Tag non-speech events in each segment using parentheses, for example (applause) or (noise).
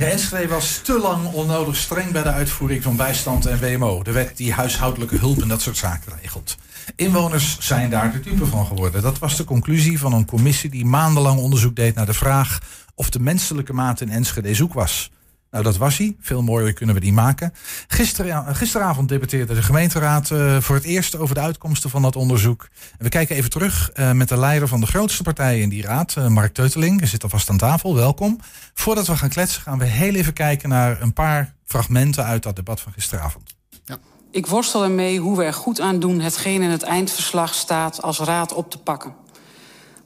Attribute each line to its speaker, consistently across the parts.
Speaker 1: De Enschede was te lang onnodig streng bij de uitvoering van bijstand en WMO. De wet die huishoudelijke hulp en dat soort zaken regelt. Inwoners zijn daar de dupe van geworden. Dat was de conclusie van een commissie die maandenlang onderzoek deed naar de vraag of de menselijke maat in Enschede zoek was. Nou, dat was hij. Veel mooier kunnen we die maken. Gister, gisteravond debatteerde de gemeenteraad uh, voor het eerst over de uitkomsten van dat onderzoek. We kijken even terug uh, met de leider van de grootste partij in die raad, Mark Teuteling. Zit alvast aan tafel, welkom. Voordat we gaan kletsen gaan we heel even kijken naar een paar fragmenten uit dat debat van gisteravond.
Speaker 2: Ja. Ik worstel ermee hoe we er goed aan doen hetgeen in het eindverslag staat als raad op te pakken.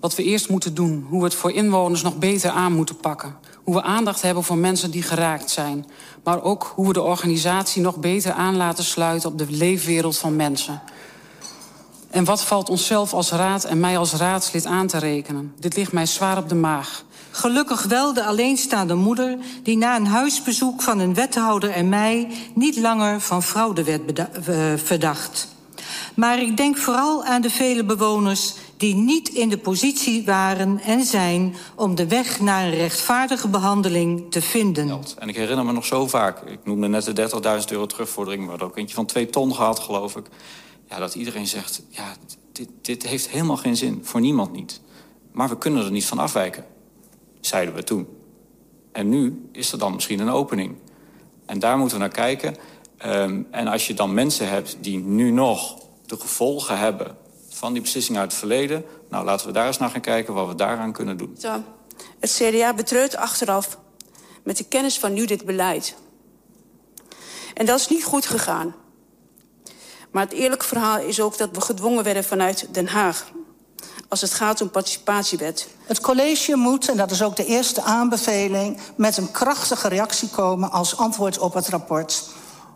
Speaker 2: Wat we eerst moeten doen, hoe we het voor inwoners nog beter aan moeten pakken hoe we aandacht hebben voor mensen die geraakt zijn. Maar ook hoe we de organisatie nog beter aan laten sluiten op de leefwereld van mensen. En wat valt onszelf als raad en mij als raadslid aan te rekenen? Dit ligt mij zwaar op de maag.
Speaker 3: Gelukkig wel de alleenstaande moeder die na een huisbezoek van een wethouder en mij niet langer van fraude werd uh, verdacht. Maar ik denk vooral aan de vele bewoners die niet in de positie waren en zijn om de weg naar een rechtvaardige behandeling te vinden.
Speaker 4: En ik herinner me nog zo vaak, ik noemde net de 30.000 euro terugvordering, hadden ook eentje van twee ton gehad, geloof ik. Ja, dat iedereen zegt, ja, dit, dit heeft helemaal geen zin, voor niemand niet. Maar we kunnen er niet van afwijken, zeiden we toen. En nu is er dan misschien een opening. En daar moeten we naar kijken. Um, en als je dan mensen hebt die nu nog de gevolgen hebben van die beslissing uit het verleden. Nou, laten we daar eens naar gaan kijken wat we daaraan kunnen doen.
Speaker 5: Zo. Het CDA betreurt achteraf met de kennis van nu dit beleid. En dat is niet goed gegaan. Maar het eerlijke verhaal is ook dat we gedwongen werden vanuit Den Haag. Als het gaat om participatiewet.
Speaker 6: Het college moet, en dat is ook de eerste aanbeveling... met een krachtige reactie komen als antwoord op het rapport.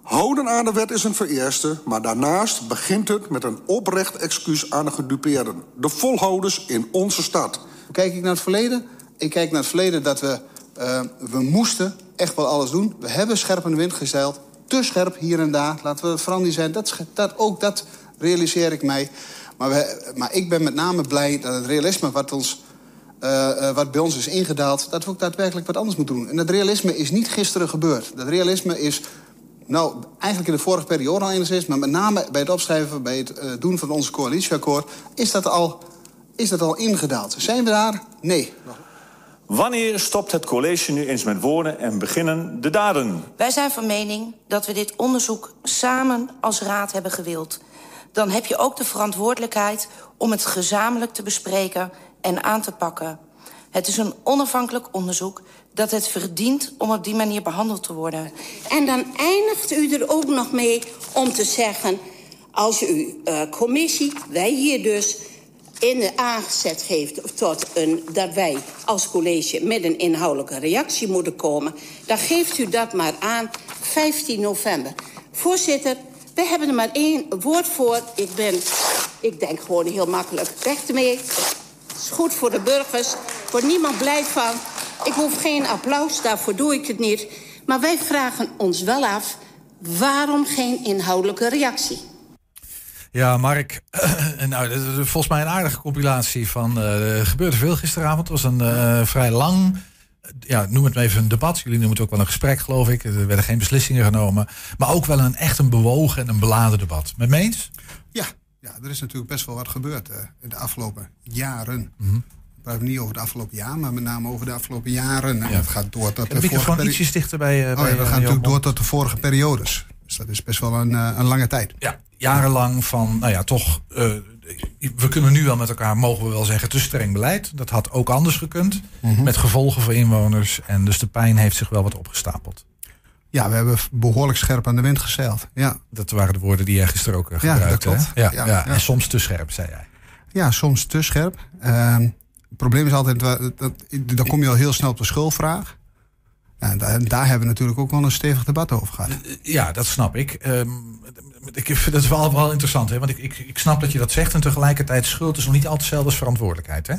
Speaker 7: Houden aan de wet is een vereerste, maar daarnaast begint het met een oprecht excuus aan de gedupeerden. De volhouders in onze stad.
Speaker 8: Kijk ik naar het verleden? Ik kijk naar het verleden dat we, uh, we moesten echt wel alles doen. We hebben scherp in de wind gesteld. Te scherp hier en daar. Laten we niet zijn. Dat, ook dat realiseer ik mij. Maar, we, maar ik ben met name blij dat het realisme wat, ons, uh, uh, wat bij ons is ingedaald... dat we ook daadwerkelijk wat anders moeten doen. En dat realisme is niet gisteren gebeurd. Dat realisme is nou, eigenlijk in de vorige periode al enigszins... maar met name bij het opschrijven, bij het uh, doen van ons coalitieakkoord... Is dat, al, is dat al ingedaald. Zijn we daar? Nee.
Speaker 9: Wanneer stopt het college nu eens met woorden en beginnen de daden?
Speaker 10: Wij zijn van mening dat we dit onderzoek samen als raad hebben gewild. Dan heb je ook de verantwoordelijkheid om het gezamenlijk te bespreken en aan te pakken. Het is een onafhankelijk onderzoek dat het verdient om op die manier behandeld te worden.
Speaker 5: En dan eindigt u er ook nog mee om te zeggen... als u uh, commissie, wij hier dus, in de aangezet heeft... Tot een, dat wij als college met een inhoudelijke reactie moeten komen... dan geeft u dat maar aan 15 november. Voorzitter, we hebben er maar één woord voor. Ik ben, ik denk gewoon heel makkelijk weg ermee. Is goed voor de burgers, wordt niemand blij van... Ik hoef geen applaus, daarvoor doe ik het niet. Maar wij vragen ons wel af, waarom geen inhoudelijke reactie?
Speaker 1: Ja, Mark, (clears throat) nou, is volgens mij een aardige compilatie van... Uh, er gebeurde veel gisteravond. Het was een uh, vrij lang, ja, noem het maar even een debat. Jullie noemen het ook wel een gesprek, geloof ik. Er werden geen beslissingen genomen. Maar ook wel een echt een bewogen en een beladen debat. Met meens?
Speaker 8: Ja, ja, er is natuurlijk best wel wat gebeurd uh, in de afgelopen jaren. Mm -hmm praten niet over het afgelopen jaar, maar met name over de afgelopen jaren. En ja. dat gaat door tot
Speaker 1: de, vorige ietsjes dichter bij. Uh,
Speaker 8: oh, ja,
Speaker 1: dat
Speaker 8: gaat natuurlijk door tot de vorige periodes. Dus dat is best wel een, uh, een lange tijd.
Speaker 1: Ja, jarenlang van, nou ja, toch. Uh, we kunnen nu wel met elkaar, mogen we wel zeggen, te streng beleid. Dat had ook anders gekund. -hmm. Met gevolgen voor inwoners. En dus de pijn heeft zich wel wat opgestapeld.
Speaker 8: Ja, we hebben behoorlijk scherp aan de wind gezeild. Ja.
Speaker 1: Dat waren de woorden die jij gisteren ook gebruikte. Ja, dat klopt. Ja, ja, ja, En soms te scherp, zei jij.
Speaker 8: Ja, soms te scherp. Uh, het probleem is altijd, dat, dan kom je al heel snel op de schuldvraag. En daar, daar, hebben we natuurlijk ook wel een stevig debat over gehad.
Speaker 1: Ja, dat snap ik. Um, ik vind het wel, wel interessant, hè? want ik, ik, ik snap dat je dat zegt. En tegelijkertijd, schuld is nog niet altijd hetzelfde als verantwoordelijkheid. Hè?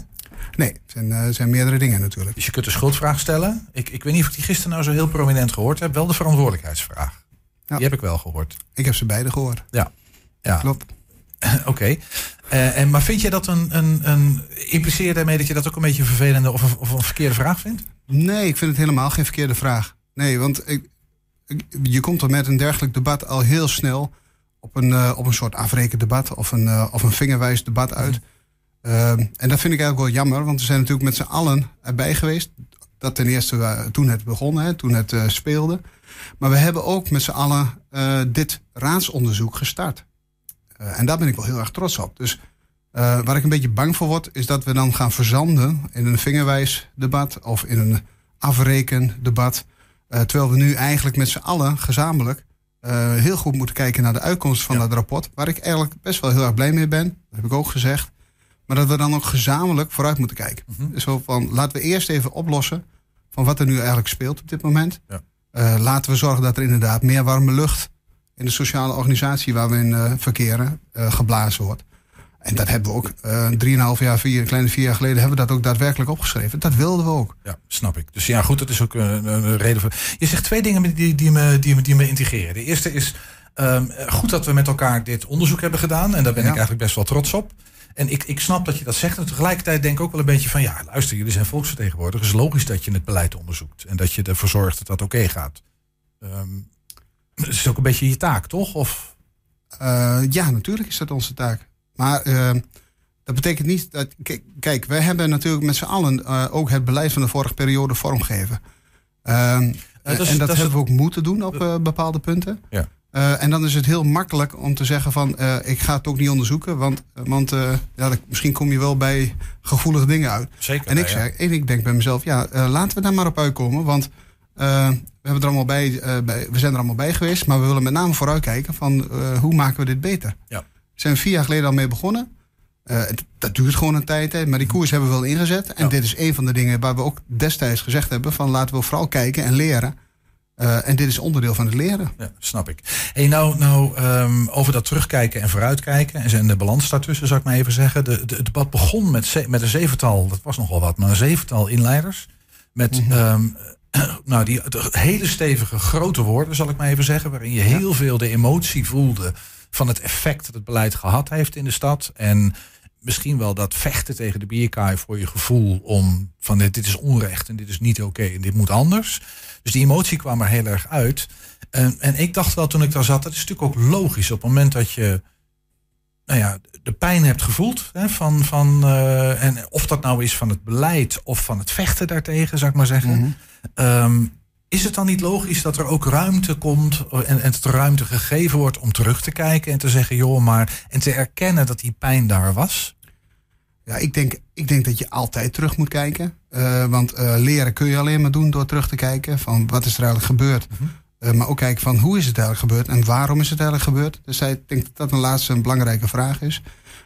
Speaker 8: Nee, het zijn, uh, zijn meerdere dingen natuurlijk.
Speaker 1: Dus je kunt de schuldvraag stellen. Ik, ik weet niet of ik die gisteren nou zo heel prominent gehoord heb. Wel de verantwoordelijkheidsvraag. Ja. Die heb ik wel gehoord.
Speaker 8: Ik heb ze beide gehoord.
Speaker 1: Ja. ja.
Speaker 8: Klopt. (laughs)
Speaker 1: Oké. Okay. Uh, en, maar vind je dat een, een, een. daarmee dat je dat ook een beetje een vervelende of een, of een verkeerde vraag vindt?
Speaker 8: Nee, ik vind het helemaal geen verkeerde vraag. Nee, want ik, ik- je komt er met een dergelijk debat al heel snel op een, eh, op een soort afrekendebat of een, eh, of een vingerwijs debat uit. Ehm, en dat vind ik eigenlijk wel jammer, want we zijn natuurlijk met z'n allen erbij geweest. Dat ten eerste eh, toen het begon, hè, toen het eh, speelde. Maar we hebben ook met z'n allen eh, dit raadsonderzoek gestart. Eh, en daar ben ik wel heel erg trots op. Dus eh, waar ik een beetje bang voor word, is dat we dan gaan verzanden in een vingerwijs debat of in een afrekendebat. Eh, terwijl we nu eigenlijk met z'n allen gezamenlijk heel goed moeten kijken naar de uitkomst van dat rapport. Waar ik eigenlijk best wel heel erg blij mee ben. Dat heb ik ook gezegd. Maar dat we dan ook gezamenlijk vooruit moeten kijken. Dus zo van, laten we eerst even oplossen van wat er nu eigenlijk speelt op dit moment.
Speaker 1: Ja.
Speaker 8: Laten we zorgen dat er inderdaad meer warme lucht in de sociale organisatie waar we in eh, verkeren eh, geblazen wordt. En dat hebben we ook eh 3,5 jaar, vier, een kleine vier jaar geleden hebben we dat ook daadwerkelijk opgeschreven. Dat wilden we ook.
Speaker 1: Ja, snap ik. Dus ja, goed, dat is ook een, een reden voor. Je zegt twee dingen die, die, me, die, me, die me integreren. De eerste is ehm, goed dat we met elkaar dit onderzoek hebben gedaan. En daar ben
Speaker 8: Ja.
Speaker 1: ik eigenlijk best wel trots op. En ik, ik snap dat je dat zegt. En tegelijkertijd denk ik ook wel een beetje van... ja, luister, jullie zijn volksvertegenwoordigers. Het is logisch dat je het beleid onderzoekt. En dat je ervoor zorgt dat dat oké gaat. Ehm dat is ook een beetje je taak, toch? Of,
Speaker 8: Eh, ja, natuurlijk is dat onze taak. Maar eh, dat betekent niet dat. Kijk, kijk, wij hebben natuurlijk met z'n allen eh, ook het beleid van de vorige periode vormgegeven. Ehm,
Speaker 1: dat is-
Speaker 8: en dat,
Speaker 1: dat is
Speaker 8: hebben we ook moeten doen op bepaalde punten.
Speaker 1: Ja.
Speaker 8: En dan is het heel makkelijk om te zeggen van ik ga het ook niet onderzoeken, want, want ja, dat- misschien kom je wel bij gevoelige dingen uit.
Speaker 1: zeker.
Speaker 8: En ik,
Speaker 1: ja,
Speaker 8: zeg, en ik denk bij mezelf, ja, laten we daar maar op uitkomen. Want we, hebben er allemaal bij, eh, bij, we zijn er allemaal bij geweest. Maar we willen met name vooruitkijken van eh, hoe maken we dit beter.
Speaker 1: Ja.
Speaker 8: We zijn vier jaar geleden al mee begonnen. Eh, dat duurt gewoon een tijd. Hè, maar die koers hebben we wel ingezet. En
Speaker 1: Ja.
Speaker 8: dit is een van de dingen waar we ook destijds gezegd hebben... van laten we vooral kijken en leren. Eh, en dit is onderdeel van het leren.
Speaker 1: Ja, snap ik. Hey, nou, nou ehm, over dat terugkijken en vooruitkijken en de balans daartussen, zou ik maar even zeggen. De, de, het debat begon met, met een zevental, dat was nogal wat, maar een zevental inleiders. Met ehm, (clears throat) nou, die hele stevige grote woorden, zal ik maar even zeggen, waarin je heel veel de emotie voelde van het effect dat het beleid gehad heeft in de stad. En misschien wel dat vechten tegen de bierkaai voor je gevoel om van dit, dit is onrecht en dit is niet oké en dit moet anders. Dus die emotie kwam er heel erg uit. En, en ik dacht wel toen ik daar zat, dat is natuurlijk ook logisch. Op het moment dat je nou ja, de pijn hebt gevoeld. Hè, van, van, eh, en of dat nou is van het beleid of van het vechten daartegen, zou ik maar zeggen. Ehm, is het dan niet logisch dat er ook ruimte komt en, en dat er ruimte gegeven wordt om terug te kijken en te zeggen, joh, maar. En te erkennen dat die pijn daar was?
Speaker 8: Ja, ik denk, ik denk dat je altijd terug moet kijken. Eh, want eh, leren kun je alleen maar doen door terug te kijken van wat is er eigenlijk gebeurd. Eh, maar ook kijken van hoe is het eigenlijk gebeurd en waarom is het eigenlijk gebeurd. Dus ik denk dat dat een laatste een belangrijke vraag is.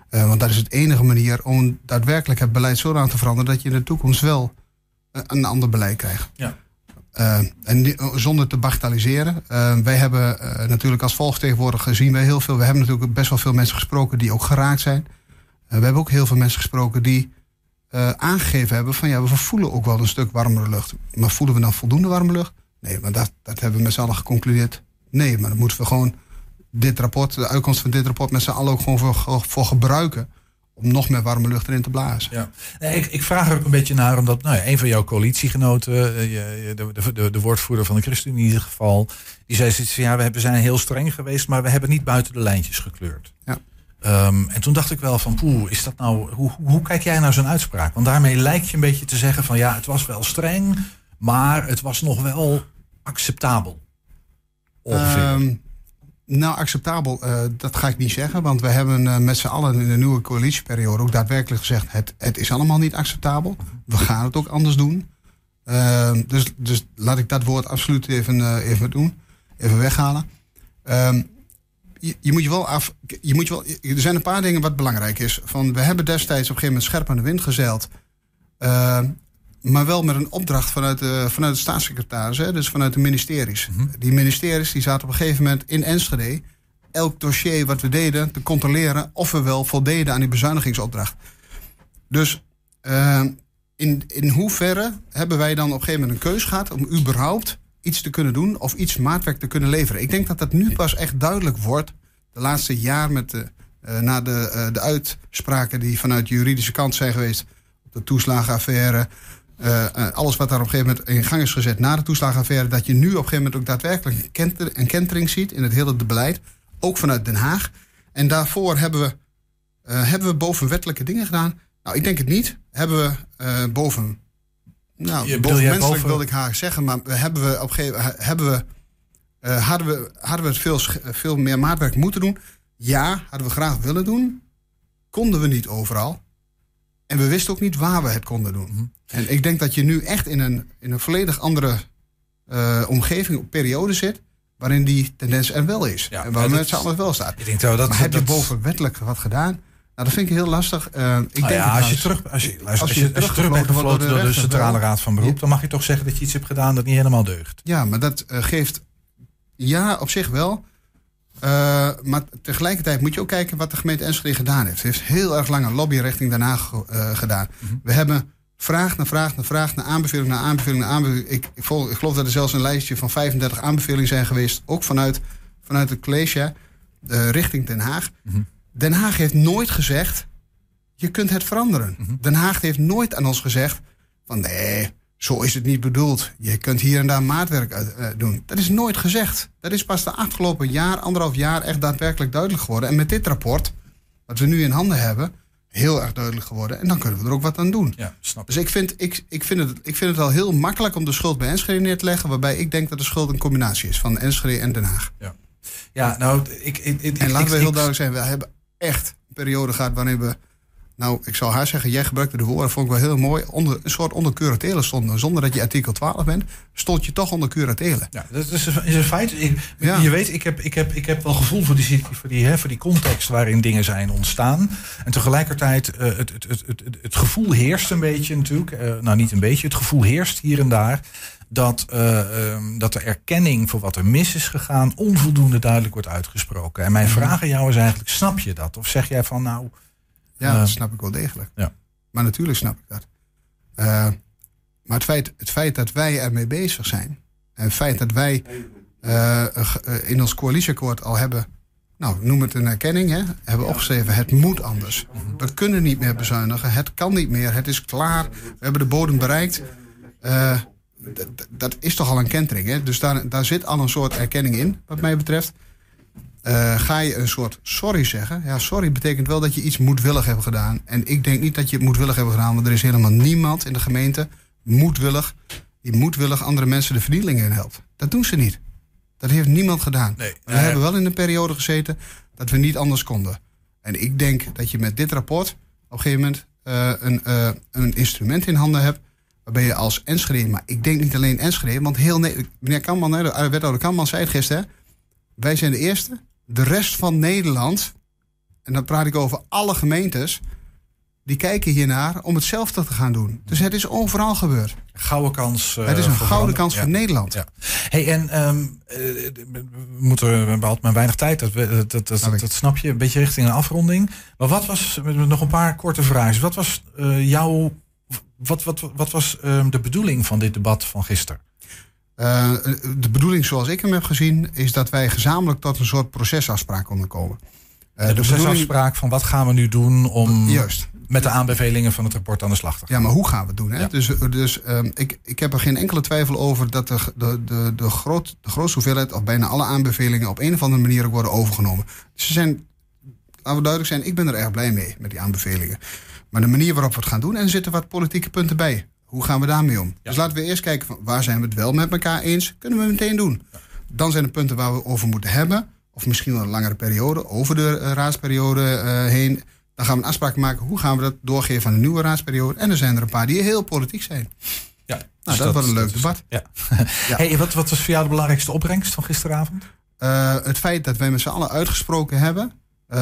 Speaker 8: Eh, want dat is het enige manier om daadwerkelijk het beleid zo aan te veranderen dat je in de toekomst wel eh, een ander beleid krijgt.
Speaker 1: Ja.
Speaker 8: En zonder te bagatelliseren. Wij hebben natuurlijk als volksvertegenwoordiger gezien wij heel veel. We hebben natuurlijk best wel veel mensen gesproken die ook geraakt zijn. We hebben ook heel veel mensen gesproken die aangegeven hebben van ja, we voelen ook wel een stuk warmere lucht. Maar voelen we dan voldoende warme lucht? Nee, maar dat, dat hebben we met z'n allen geconcludeerd. Nee, maar dan moeten we gewoon dit rapport, de uitkomst van dit rapport met z'n allen ook gewoon voor, voor gebruiken. Om nog meer warme lucht erin te blazen.
Speaker 1: Ja. Nee, ik, ik vraag er ook een beetje naar, omdat nou een van jouw coalitiegenoten, eh, de, de, de, de woordvoerder van de ChristenUnie in ieder geval, die zei zoiets van ja, we zijn heel streng geweest, maar we hebben niet buiten de lijntjes gekleurd.
Speaker 8: Ja.
Speaker 1: Ehm, en toen dacht ik wel van, poeh, is dat nou, hoe, hoe, hoe kijk jij naar zo'n uitspraak? Want daarmee lijkt je een beetje te zeggen van ja, het was wel streng, maar het was nog wel acceptabel.
Speaker 8: Ehm, nou, acceptabel, eh, dat ga ik niet zeggen. Want we hebben eh, met z'n allen in de nieuwe coalitieperiode ook daadwerkelijk gezegd: het, het is allemaal niet acceptabel. We gaan het ook anders doen. Ehm, dus, dus laat ik dat woord absoluut even, eh, even doen. Even weghalen. Ehm, je, je moet je wel af. Je moet je wel, er zijn een paar dingen wat belangrijk is. Van, we hebben destijds op een gegeven moment scherp aan de wind gezeild. Ehm, maar wel met een opdracht vanuit de, vanuit de staatssecretaris, hè, dus vanuit de ministeries. Die ministeries die zaten op een gegeven moment in Enschede elk dossier wat we deden te controleren of we wel voldeden aan die bezuinigingsopdracht. Dus eh, in, in hoeverre hebben wij dan op een gegeven moment een keus gehad om überhaupt iets te kunnen doen of iets maatwerk te kunnen leveren? Ik denk dat dat nu pas echt duidelijk wordt, de laatste jaar met de, eh, na de, eh, de uitspraken die vanuit de juridische kant zijn geweest op de toeslagenaffaire. Eh, alles wat daar op een gegeven moment in gang is gezet na de toeslagenaffaire, dat je nu op een gegeven moment ook daadwerkelijk een, kenter, een kentering ziet in het hele beleid, ook vanuit Den Haag. En daarvoor hebben we, hebben we bovenwettelijke dingen gedaan. Nou, ik denk het niet. Hebben we boven. Nou, bovenmenselijk boven... wilde ik haar zeggen, maar hebben we op een gegeven moment hebben we uh, hadden, we, hadden we het veel, veel meer maatwerk moeten doen? Ja, hadden we graag willen doen. Konden we niet overal. En we wisten ook niet waar we het konden doen. Mhm. En ik denk dat je nu echt in een, in een volledig andere uh, omgeving, periode zit. waarin die tendens er wel is. Ja, en waar mensen alles wel staat. Ik denk dat, maar heb je bovenwettelijk wat gedaan? Nou, dat vind ik heel lastig. Uh, ik
Speaker 1: nou denk ja, als, je terug, als, je, als, je, als je terug bent gefloten door de, Centrale Raad van Beroep... dan mag je toch zeggen dat je iets hebt gedaan dat niet helemaal deugt.
Speaker 8: Ja, maar dat uh, geeft ja, op zich wel. Uh, maar tegelijkertijd moet je ook kijken wat de gemeente Enschede gedaan heeft. Ze heeft heel erg lang een lobby richting Den Haag uh, gedaan. Mhm. We hebben vraag na vraag na vraag naar aanbeveling na aanbeveling na aanbeveling. Ik, ik, volg, ik, geloof dat er zelfs een lijstje van 35 aanbevelingen zijn geweest. Ook vanuit, vanuit het college uh, richting Den Haag. Mhm. Den Haag heeft nooit gezegd, je kunt het veranderen. Mhm. Den Haag heeft nooit aan ons gezegd van nee, zo is het niet bedoeld. Je kunt hier en daar maatwerk uit, uh, doen. Dat is nooit gezegd. Dat is pas de afgelopen jaar, anderhalf jaar echt daadwerkelijk duidelijk geworden. En met dit rapport, wat we nu in handen hebben, heel erg duidelijk geworden. En dan kunnen we er ook wat aan doen. Ja, snap dus ik vind, ik, ik, vind het, ik vind het al heel makkelijk om de schuld bij Enschede neer te leggen. Waarbij ik denk dat de schuld een combinatie is van Enschede en Den Haag.
Speaker 1: Ja, ja nou, ik. ik, ik
Speaker 8: en laten we heel duidelijk zijn: we hebben echt een periode gehad waarin we nou, ik zou haar zeggen, jij gebruikte de woorden, vond ik wel heel mooi. Onder, een soort onder curatele stonden. Zonder dat je artikel 12 bent, stond je toch onder curatele.
Speaker 1: Ja, dat is, is een feit. Je weet, ik heb, ik, heb, ik heb wel gevoel voor die, voor, die, hè, voor die context waarin dingen zijn ontstaan. En tegelijkertijd, uh, het, het, het, het, het gevoel heerst een beetje natuurlijk. Uh, nou, niet een beetje, het gevoel heerst hier en daar dat, uh, dat de erkenning voor wat er mis is gegaan onvoldoende duidelijk wordt uitgesproken. En mijn mhm. vraag aan jou is eigenlijk, snap je dat? Of zeg jij van nou,
Speaker 8: ja, dat snap ik wel degelijk. Ja. Maar natuurlijk snap ik dat. Uh, maar het feit, het feit dat wij ermee bezig zijn. En het feit dat wij uh, in ons coalitieakkoord al hebben. Nou, noem het een erkenning, hè? Hebben opgeschreven: het moet anders. We kunnen niet meer bezuinigen. Het kan niet meer. Het is klaar. We hebben de bodem bereikt. Uh, dat is toch al een kentering, hè? Dus daar, daar zit al een soort erkenning in, wat mij betreft. Uh, ga je een soort sorry zeggen? Ja, sorry betekent wel dat je iets moedwillig hebt gedaan. En ik denk niet dat je het moedwillig hebt gedaan, want er is helemaal niemand in de gemeente moedwillig, die moedwillig andere mensen de vernieling in helpt. Dat doen ze niet. Dat heeft niemand gedaan. Nee, we hebben wel in een periode gezeten dat we niet anders konden. En ik denk dat je met dit rapport op een gegeven moment uh, een, uh, een instrument in handen hebt. Waarbij je als Enschede, maar ik denk niet alleen Enschede, want heel meneer Kamman, de wethouder Kamman zei het gisteren, wij zijn de eerste de rest van Nederland, en dan praat ik over alle gemeentes, die kijken hiernaar om hetzelfde te gaan doen. Dus het is overal gebeurd.
Speaker 1: Gouden kans.
Speaker 8: Uh, het is een gouden kans voor Nederland. Ja.
Speaker 1: Hey, en um, we moeten, we maar weinig tijd, dat, dat, dat, dat, dat, snap je, een beetje richting een afronding. Maar wat was, nog een paar korte vragen. Wat was uh, jouw, wat, wat, wat was um, de bedoeling van dit debat van gisteren?
Speaker 8: Uh, de bedoeling zoals ik hem heb gezien is dat wij gezamenlijk tot een soort procesafspraak konden komen.
Speaker 1: Uh, de, de procesafspraak van wat gaan we nu doen om Juist. met de aanbevelingen van het rapport aan de
Speaker 8: gaan. Ja, maar hoe gaan we het doen? Hè? Dus, dus uh, ik, ik heb er geen enkele twijfel over dat de, de, de, de, groot, de grootste hoeveelheid of bijna alle aanbevelingen op een of andere manier ook worden overgenomen. Dus ze zijn, laten we duidelijk zijn, ik ben er erg blij mee met die aanbevelingen. Maar de manier waarop we het gaan doen, en er zitten wat politieke punten bij. Hoe gaan we daarmee om? Dus laten we eerst kijken van waar zijn we het wel met elkaar eens. Kunnen we meteen doen. Dan zijn er punten waar we over moeten hebben. Of misschien wel een langere periode, over de uh, raadsperiode uh, heen. Dan gaan we een afspraak maken. Hoe gaan we dat doorgeven aan de nieuwe raadsperiode? En er zijn er een paar die heel politiek zijn. Ja, nou, dus dat, wordt een leuk debat. Ja. (laughs)
Speaker 1: ja. Hey, wat, wat was voor jou de belangrijkste opbrengst van gisteravond?
Speaker 8: Uh, het feit dat wij met z'n allen uitgesproken hebben.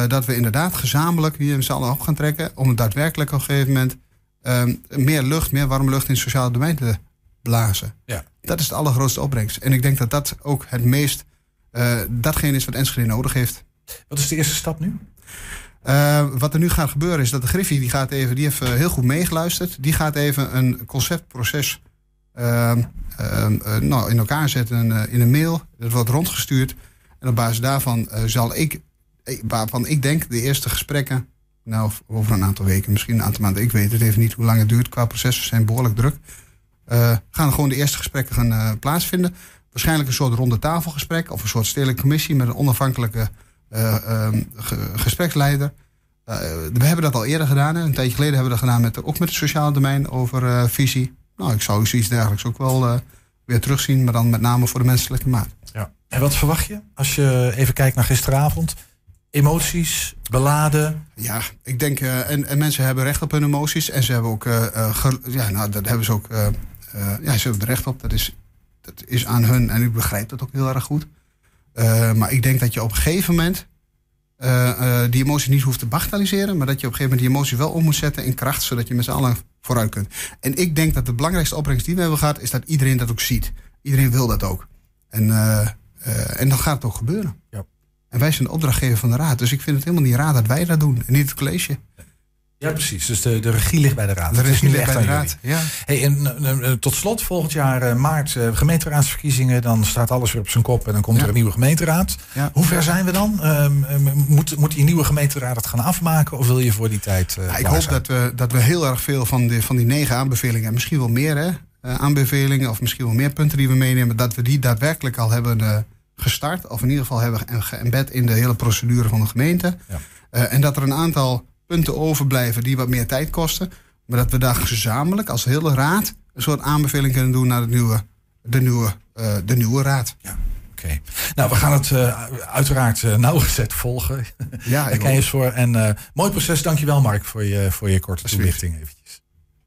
Speaker 8: dat we inderdaad gezamenlijk hier met z'n allen op gaan trekken. Om het daadwerkelijk op een gegeven moment um, meer lucht, meer warme lucht in het sociale domein te blazen. Ja. Dat is de allergrootste opbrengst. En ik denk dat dat ook het meest, uh, datgene is wat Enschede nodig heeft.
Speaker 1: Wat is de eerste stap nu?
Speaker 8: Uh, wat er nu gaat gebeuren is dat de Griffie, die gaat even, die heeft uh, heel goed meegeluisterd. Die gaat even een conceptproces uh, nou, in elkaar zetten in een mail. Dat wordt rondgestuurd. En op basis daarvan zal ik, waarvan ik denk, de eerste gesprekken Nou, over een aantal weken, misschien een aantal maanden. Ik weet het even niet hoe lang het duurt. Qua processen zijn behoorlijk druk. Uh, gaan gewoon de eerste gesprekken gaan uh, plaatsvinden. Waarschijnlijk een soort ronde tafelgesprek of een soort stedelijke commissie met een onafhankelijke uh, gespreksleider. we hebben dat al eerder gedaan. Hè. Een tijdje geleden hebben we dat gedaan met, ook met het sociale domein over visie. Nou, ik zou zoiets dergelijks ook wel weer terugzien, maar dan met name voor de menselijke maat.
Speaker 1: Ja. En wat verwacht je als je even kijkt naar gisteravond? Emoties, beladen?
Speaker 8: Ja, ik denk, uh, en, en, mensen hebben recht op hun emoties. En ze hebben ook, uh, ja, nou, dat hebben ze ook, uh, ja, ze hebben er recht op. Dat is, dat is aan hun en ik begrijp dat ook heel erg goed. maar ik denk dat je op een gegeven moment die emoties niet hoeft te bagatelliseren. Maar dat je op een gegeven moment die emoties wel om moet zetten in kracht. Zodat je met z'n allen vooruit kunt. En ik denk dat de belangrijkste opbrengst die we hebben gehad, is dat iedereen dat ook ziet. Iedereen wil dat ook. En, en dan gaat het ook gebeuren. Ja. En wij zijn de opdrachtgever van de raad. Dus ik vind het helemaal niet raad dat wij dat doen en niet het college.
Speaker 1: Ja, precies. Dus de, de regie ligt bij de raad.
Speaker 8: De regie ligt bij de raad, ja.
Speaker 1: Hey, en, tot slot, volgend jaar uh, maart uh, gemeenteraadsverkiezingen. Dan staat alles weer op zijn kop en dan komt er een nieuwe gemeenteraad. Ja. Hoe ver zijn we dan? Um, moet, moet die nieuwe gemeenteraad het gaan afmaken? Of wil je voor die tijd uh,
Speaker 8: Ik hoop dat we, dat we heel erg veel van, de, van die negen aanbevelingen... en misschien wel meer hè, aanbevelingen of misschien wel meer punten die we meenemen... dat we die daadwerkelijk al hebben gestart, of in ieder geval hebben geëmbed in de hele procedure van de gemeente. Ja. Uh, en dat er een aantal punten overblijven die wat meer tijd kosten. Maar dat we daar gezamenlijk als hele raad een soort aanbeveling kunnen doen naar de nieuwe, de nieuwe, uh, de nieuwe raad.
Speaker 1: Ja. Oké. Nou, we gaan het uh, uiteraard uh, nauwgezet volgen. Ja, (laughs) ik eens voor. En mooi proces. Dankjewel, Mark, voor je, voor je korte toelichting. Eventjes.